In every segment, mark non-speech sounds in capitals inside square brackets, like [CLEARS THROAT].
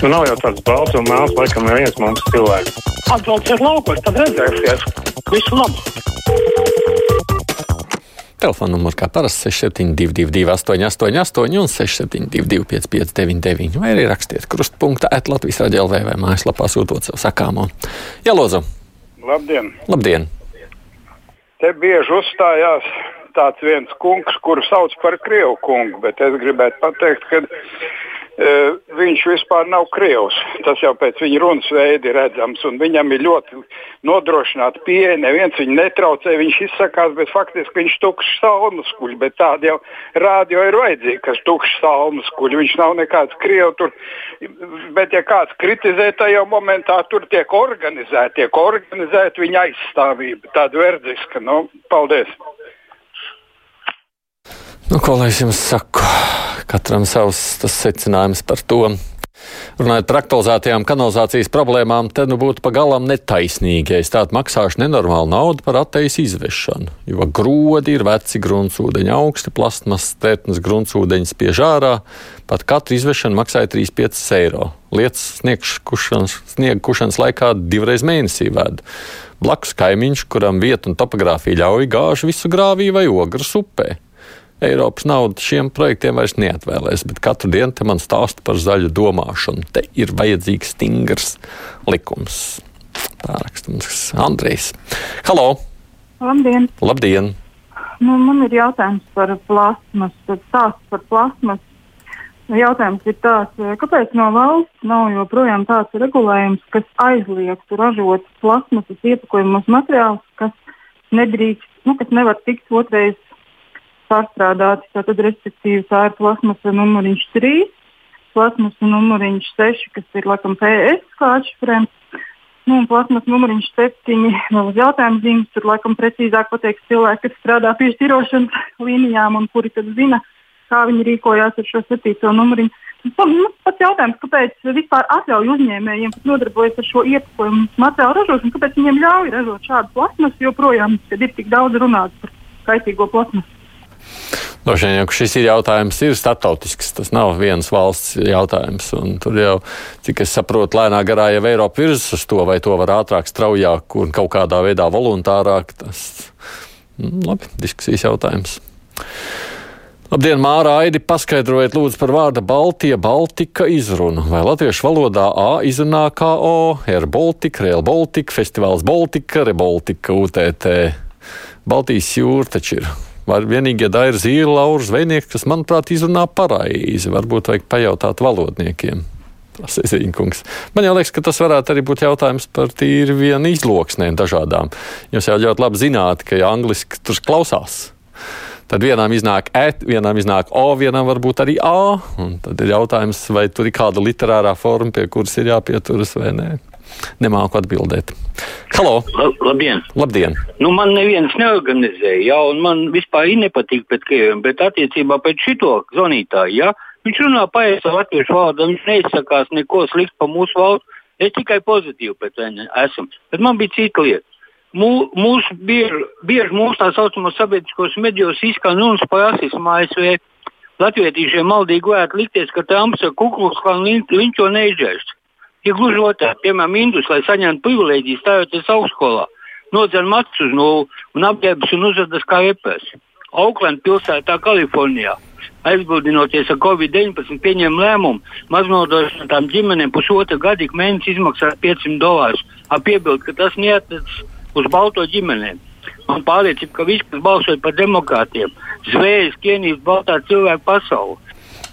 Nu, nav jau tāds balts un melns, laikam, neviens mums cilvēks. Atbrauciet laukos, tad redzēsiet. Visu labu! Telefona numurs kā parasti 6722, 888, un 672, 559, vai arī rakstiet krustpunktā, Latvijas raidījā vai mājaslapā sūtot savu sakāmo. Jā, Lozo! Labdien! Labdien! Te bieži uzstājās tāds viens kungs, kuru sauc par Krievu kungu, bet es gribētu pateikt, ka viņš vispār nav krievs. Tas jau pēc viņa runas veida ir redzams. Viņam ir ļoti nodrošināta pieeja. Neviens viņu netraucē, viņš izsakās, bet faktiski viņš tukšs salmuskuļi. Bet tādi jau rādio ir vajadzīgi, kas tukšs salmuskuļi. Viņš nav nekāds krievs tur. Bet, ja kāds kritizē, tad jau momentā tur tiek organizēta, tiek organizēta viņa aizstāvība. Tāda verdziska. Nu, paldies! Nu, ko lai es jums saku? Katram savs secinājums par to. Runājot par aktualizētajām kanalizācijas problēmām, tad nu būtu pagalām netaisnīgi, ja es tādu maksāšu nenormālu naudu par attejas izvešanu. Jo grodi ir veci gruntsūdeņi, augsti plasmas, tērpnes gruntsūdeņi spiež ārā. Pat katru izvešanu maksāja 3,5 eiro. Lietas sniega kušanas laikā divreiz mēnesī vēd. Blakus kaimiņš, kuram vieta un topogrāfija ļauj gāžu visu grāvī vai ogras upē. Eiropas naudu šiem projektiem vairs neatvēlēs, bet katru dienu te man stāsta par zaļu domāšanu. Te ir vajadzīgs stingrs likums. Tā raksta mums Andrejs. Halo! Labdien! Labdien! Nu, man ir jautājums par plasmas. Stāsts par plasmas. Jautājums ir tāds, kāpēc no valsts nav joprojām tāds regulējums, kas aizliegtu ražot plasmasas iepakojumus materiālus, kas nedrīkst, nu, kas nevar tikt otrais pārstrādāti. Tātad, respektīvi, tā ir plasmasa numuriņš 3, plasmasa numuriņš 6, kas ir laikam PS kā atšifrējums. Nu, un plasmas numuriņš 7, vēl uz jautājumu zīmes, tur laikam precīzāk pateiks cilvēki, kas strādā pie šķirošanas [LAUGHS] līnijām un kuri tad zina, kā viņi rīkojās ar šo 7. numuriņu. Nu, pats jautājums, kāpēc vispār atļauj uzņēmējiem, kas nodarbojas ar šo iepakojumu materiālu ražošanu, kāpēc viņiem ļauj ražot šādu plasmasu joprojām, kad ir tik daudz runāts par kaitīgo plasmasu? Droši vien, ka šis ir jautājums ir startautisks. Tas nav viens valsts jautājums. Tur jau, cik es saprotu, lēnā garā jau Eiropa virzas uz to, vai to var ātrāk, straujāk un kaut kādā veidā voluntārāk. Tas mm, labi, diskusijas jautājums. Labdien, Māra Aidi, paskaidrojiet lūdzu par vārda Baltija, Baltika izrunu. Vai latviešu valodā A izrunā kā O, R Baltica, Real Baltica, Festivāls Baltika, Rebaltika, UTT. Baltijas jūra taču ir Var vienīgie dairi zīle, laužu zvejnieki, kas, manuprāt, izrunā pareizi. Varbūt vajag pajautāt valodniekiem. Zīņkungs. Man liekas, ka tas varētu arī būt jautājums par tīri vienu izloksnēm dažādām. Jūs jau ļoti labi zināt, ka ja angliski tur klausās. Tad vienam iznāk E, vienam iznāk O, vienam varbūt arī A. Tad ir jautājums, vai tur ir kāda literārā forma, pie kuras ir jāpieturas vai nē. Nemāku atbildēt. Halo! Labdien! Labdien. Nu, man neviens neorganizēja, ja, un man vispār nepatīk pret krieviem, bet attiecībā pret šito zvanītāju, ja, viņš runā paēst latviešu vārdu, viņš neizsakās neko sliktu par mūsu valsts. Es tikai pozitīvi pret viņu esmu. Bet man bija cita lieta. Mū, mūsu bieži, bieži mūsu tā saucamos sabiedriskos medijos izskan runas par rasismu ASV. Latviešiem maldīgi varētu likties, ka Trumps ar kukluks kā linčo neizdzēst. Ir gluži otrādi, piemēram, Indus, lai saņemtu privilēģijas, stājoties augstskolā, nodzer matus uz nulli un apģērbs un uzvedas kā repers. Auckland pilsētā, Kalifornijā, aizbildinoties ar Covid-19, pieņēma lēmumu maznodrošinātām ģimenēm pusotru gadu ik mēnesi izmaksāt 500 dolārus, ar piebildu, ka tas neatiecas uz balto ģimenēm. Man pārliecība, ka viss, kas balsoja par demokrātiem, zvējas, kienīs baltā cilvēka pasauli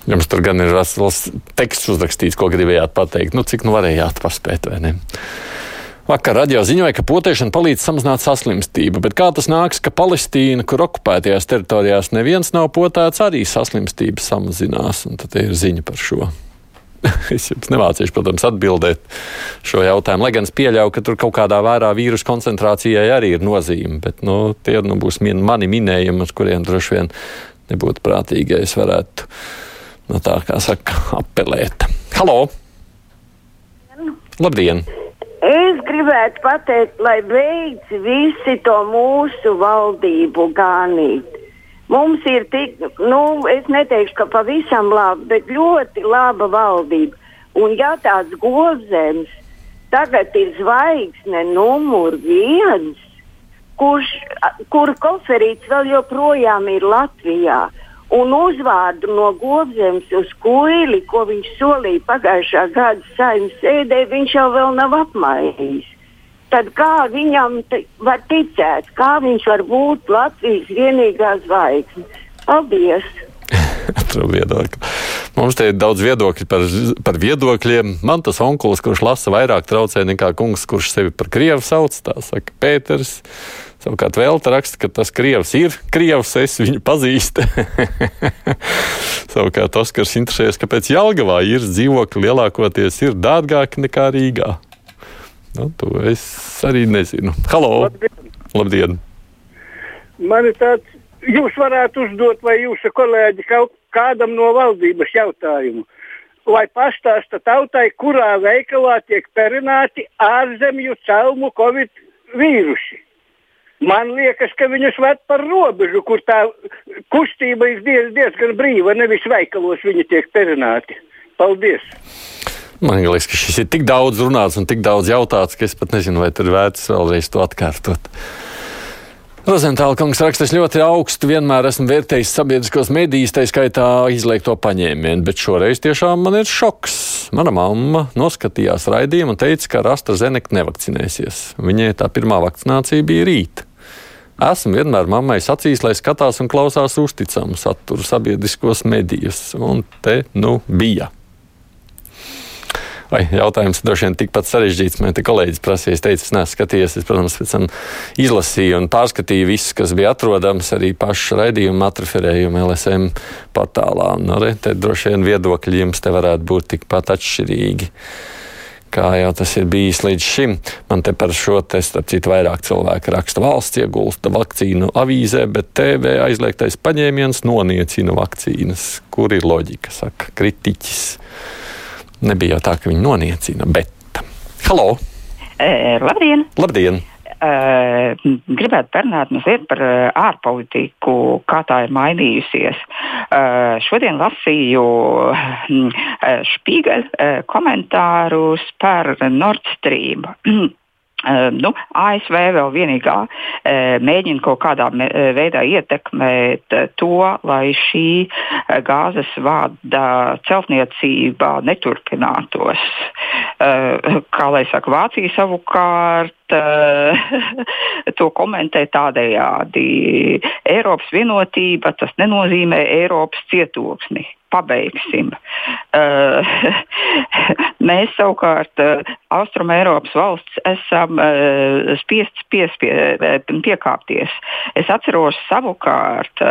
Jums tur gan ir vesels teksts uzrakstīts, ko gribējāt pateikt. Nu, cik nu varējāt paspēt, vai ne? Vakar radio ziņoja, ka potēšana palīdz samazināt saslimstību, bet kā tas nāks, ka Palestīna, kur okupētajās teritorijās neviens nav potēts, arī saslimstība samazinās, un tad ir ziņa par šo. [LAUGHS] es jums nemācīšu, protams, atbildēt šo jautājumu, lai gan es pieļauju, ka tur kaut kādā vērā vīrusu koncentrācijai arī ir nozīme, bet nu, tie nu, būs mani minējumi, uz kuriem droši vien nebūtu prātīgi, ja es varētu nu, tā kā saka, apelēt. Halo! Labdien! Es gribētu pateikt, lai beidz visi to mūsu valdību ganīt. Mums ir tik, nu, es neteikšu, ka pavisam laba, bet ļoti laba valdība. Un ja tāds gozēns tagad ir zvaigzne numur viens, kurš, kur koferīts vēl joprojām ir Latvijā, un uzvārdu no Gobzemes uz kuili, ko viņš solīja pagājušā gada saimnes sēdē, viņš jau vēl nav apmainījis. Tad kā viņam var ticēt, kā viņš var būt Latvijas vienīgā zvaigzne? Paldies! [LAUGHS] viedokļi. Mums te ir daudz viedokļu par, par viedokļiem. Man tas onkulis, kurš lasa vairāk traucē nekā kungs, kurš sevi par krievu sauc, tā saka Pēters. Savukārt Velta raksta, ka tas krievs ir krievs, es viņu pazīstu. [LAUGHS] Savukārt Oskars interesējas, kāpēc Jelgavā ir dzīvokļi lielākoties ir dārgāki nekā Rīgā. Nu, to es arī nezinu. Halo! Labdien! Labdien. Man ir tāds, jūs varētu uzdot, vai jūsu kolēģi kaut kādam no valdības jautājumu. Lai pastāsta tautai, kurā veikalā tiek perināti ārzemju celmu covid vīrusi. Man liekas, ka viņus ved par robežu, kur tā kustība ir diez, diezgan brīva, nevis veikalos viņi tiek perināti. Paldies! Man liekas, ka šis ir tik daudz runāts un tik daudz jautāts, ka es pat nezinu, vai tur vērts vēlreiz to atkārtot. Rozentāla kungs raksta, es ļoti augstu vienmēr esmu vērtējis sabiedriskos medijus, tā skaitā izliekto paņēmienu, bet šoreiz tiešām man ir šoks. Mana mamma noskatījās raidījumu un teica, ka ar AstraZeneca nevakcinēsies. Viņai tā pirmā vakcinācija bija rīt. Esmu vienmēr mammai sacījis, lai skatās un klausās uzticamu saturu sabiedriskos medijus, un te nu bija. Vai jautājums droši vien tikpat sarežģīts. Man te kolēģis prasīja, es teicu, es neesmu skatījies. Es, protams, pēc tam izlasīju un pārskatīju visu, kas bija atrodams arī pašu raidījumu atreferējumu LSM portālā. Un, arī, te droši vien viedokļi jums te varētu būt tikpat atšķirīgi. Kā jau tas ir bijis līdz šim, man te par šo te, starp citu, vairāk cilvēku raksta valsts iegulsta vakcīnu avīzē, bet TV aizliegtais paņēmiens noniecina vakcīnas. Kur ir loģika, saka kritiķis. Nebija jau tā, ka viņi noniecina, bet. Halo! E, labdien! Labdien! Uh, gribētu parunāt mazliet par uh, ārpolitiku, kā tā ir mainījusies. Uh, šodien lasīju Špīgeļa komentārus par Nord Stream. [CLEARS THROAT] Uh, nu, ASV vēl vienīgā uh, mēģina kaut kādā me, veidā ietekmēt uh, to, lai šī gāzes vada celtniecība neturpinātos. Kā lai saka, Vācija savukārt [LAUGHS] to komentē tādējādi. Eiropas vienotība tas nenozīmē Eiropas cietoksni pabeigsim. Uh, [LAUGHS] mēs savukārt uh, Austrum Eiropas valsts esam uh, spiests piespie, piekāpties. Es atceros savukārt,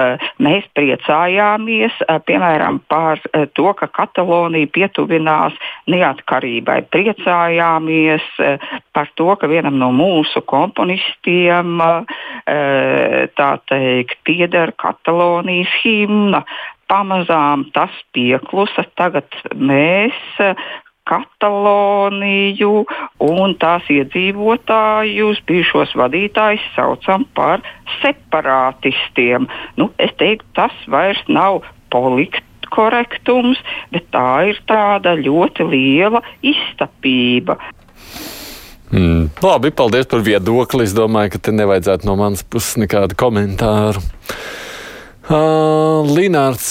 mēs priecājāmies piemēram par to, ka Katalonija pietuvinās neatkarībai. Priecājāmies par to, ka vienam no mūsu komponistiem tā teikt pieder Katalonijas himna pamazām tas pieklusa. Tagad mēs Kataloniju un tās iedzīvotājus, bijušos vadītājus saucam par separātistiem. Nu, es teiktu, tas vairs nav politkorektums, bet tā ir tāda ļoti liela izstapība. Mm, labi, paldies par viedokli. Es domāju, ka te nevajadzētu no manas puses nekādu komentāru. Uh, Linārs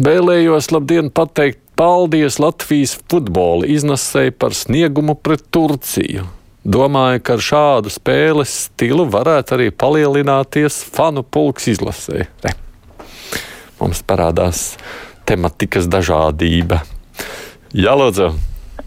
vēlējos labdien pateikt paldies Latvijas futbola iznesēji par sniegumu pret Turciju. Domāju, ka ar šādu spēles stilu varētu arī palielināties fanu pulks izlasē. Re. Mums parādās tematikas dažādība. Jā, lūdzu!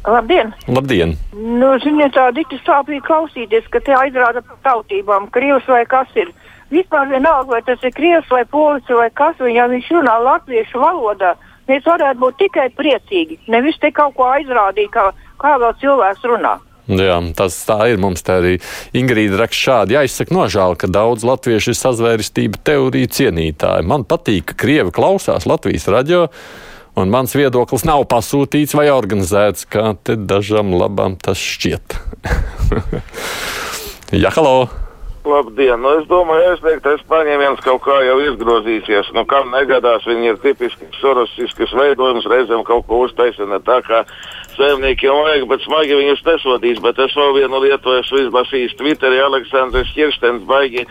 Labdien! Labdien. Nu, ziniet, tā dikti sāpīgi klausīties, ka te aizrāda par tautībām, krievs vai kas ir. Vispār vienalga, vai tas ir krievs vai polis vai kas, ja viņš runā latviešu valodā, mēs varētu būt tikai priecīgi. Nevis te kaut ko aizrādīt, kā, kā vēl cilvēks runā. Jā, tas tā ir. Mums tā arī Ingrīda raksta šādi. Jā, izsaka nožēlu, ka daudz latviešu ir sazvērestība teoriju cienītāji. Man patīk, ka Krievi klausās Latvijas radio, un mans viedoklis nav pasūtīts vai organizēts, kā te dažam labam tas šķiet. [LAUGHS] Jā, halo! Labdien! Nu, es domāju, aizliegtais paņēmiens kaut kā jau izgrozīsies. Nu, kam negadās, viņi ir tipiski sorosiskas veidojums, reizēm kaut ko uztaisina tā kā saimniekiem vajag, bet smagi viņus nesodīs. Bet es vēl vienu lietu esmu izlasījis Twitterī. Aleksandrs Kirstens baigi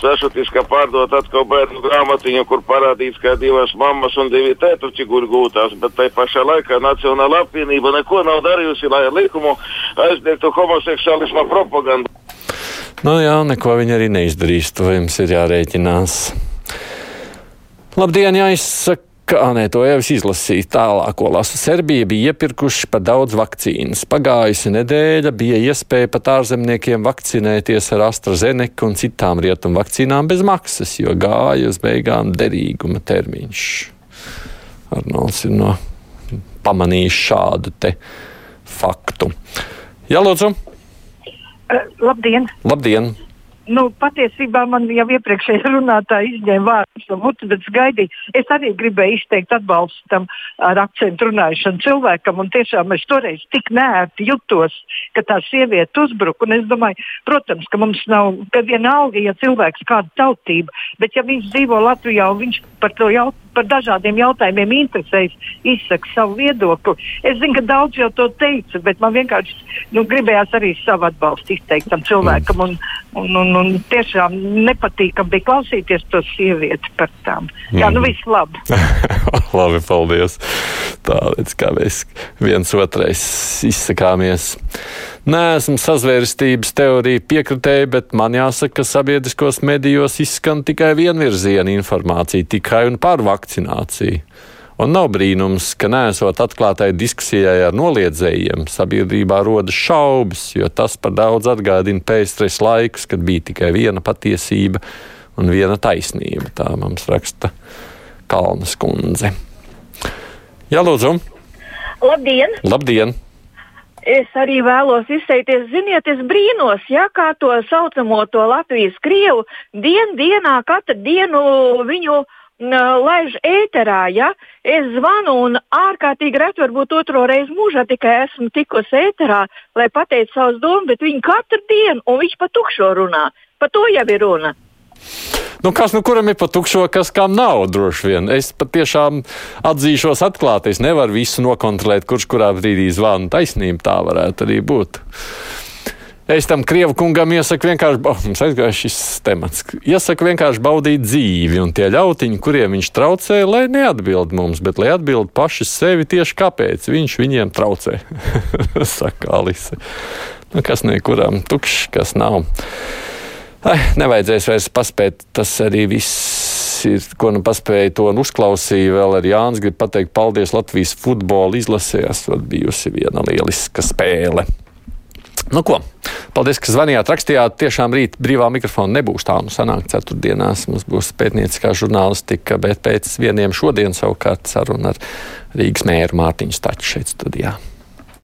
sašutis, ka pārdot atkal bērnu grāmatiņu, kur parādīts, ka divas mammas un divi tētuči guļ gūtās. Bet tai pašā laikā Nacionāla apvienība neko nav darījusi, lai likumu aizliegtu homoseksuālisma propagandu. Nu jā, neko viņi arī neizdarīs. To jums ir jārēķinās. Labdien, jāizsaka. Kā nē, to jau es izlasīju tālāko lasu. Serbija bija iepirkuši par daudz vakcīnas. Pagājusi nedēļa bija iespēja pat ārzemniekiem vakcinēties ar AstraZeneca un citām rietumu vakcīnām bez maksas, jo gāja uz beigām derīguma termiņš. Arnolds ir no pamanījis šādu te faktu. Jā, lūdzu! Labdien! Labdien! Nu, patiesībā man jau iepriekšējā runātāja izņēma vārdus no mutes, bet gaidīju. Es arī gribēju izteikt atbalstu tam ar akcentu runājušanu cilvēkam, tiešām es toreiz tik nērti jutos, ka tā sieviete uzbruka. Es domāju, protams, ka mums nav, ka vienalga, ja cilvēks kāda tautība, bet ja viņš dzīvo Latvijā un viņš par to jautājumu par dažādiem jautājumiem interesējas, izsaka savu viedokli. Es zinu, ka daudz jau to teica, bet man vienkārši nu, gribējās arī savu atbalstu izteikt tam cilvēkam. Un, un, un, un tiešām nepatīkami bija klausīties to sievieti par tām. Jā, nu viss labi. [LAUGHS] labi, paldies. Tā līdz kā mēs viens otrais izsakāmies. Nē, esmu sazvērstības teorija piekritēji, bet man jāsaka, ka sabiedriskos medijos izskan tikai vienvirziena informācija, tikai un par vakcināciju. Un nav brīnums, ka nesot atklātai diskusijai ar noliedzējiem, sabiedrībā rodas šaubas, jo tas par daudz atgādina pēctres laikus, kad bija tikai viena patiesība un viena taisnība. Tā mums raksta Kalnas kundze. Jā, lūdzu! Labdien! Labdien! Es arī vēlos izteikties, ziniet, es brīnos, ja kā to saucamo to Latvijas krievu dien, dienā, katru dienu viņu laiž ēterā. Ja? Es zvanu un ārkārtīgi reti, varbūt otro reizi mūžā tikai esmu tikusi ēterā, lai pateiktu savus domas, bet viņi katru dienu, un viņš pa tukšo runā. Pa to jau ir runa. Nu, kas nu kuram ir pa tukšo, kas kam nav droši vien. Es patiešām atzīšos atklāti, es nevaru visu nokontrolēt, kurš kurā brīdī zvana taisnība. Tā varētu arī būt. Es tam krievu kungam iesaku vienkārši, oh, [LAUGHS] mums aizgāja šis temats, iesaku vienkārši baudīt dzīvi, un tie ļautiņi, kuriem viņš traucē, lai neatbild mums, bet lai atbild paši sevi tieši kāpēc viņš viņiem traucē, [LAUGHS] saka Alise. Nu, kas nekuram tukšs, kas nav. Ai, nevajadzēs vairs paspēt. Tas arī viss ir, ko nu paspēja to un uzklausīja. Vēl arī Jānis grib pateikt paldies Latvijas futbola izlasē. Esot bijusi viena lieliska spēle. Nu, ko? Paldies, ka zvanījāt, rakstījāt. Tiešām rīt brīvā mikrofona nebūs tā. Nu, sanāk, ceturtdienās mums būs pētnieciskā žurnālistika, bet pēc vieniem šodien savukārt saruna ar Rīgas mēru Mārtiņu Staču šeit studijā.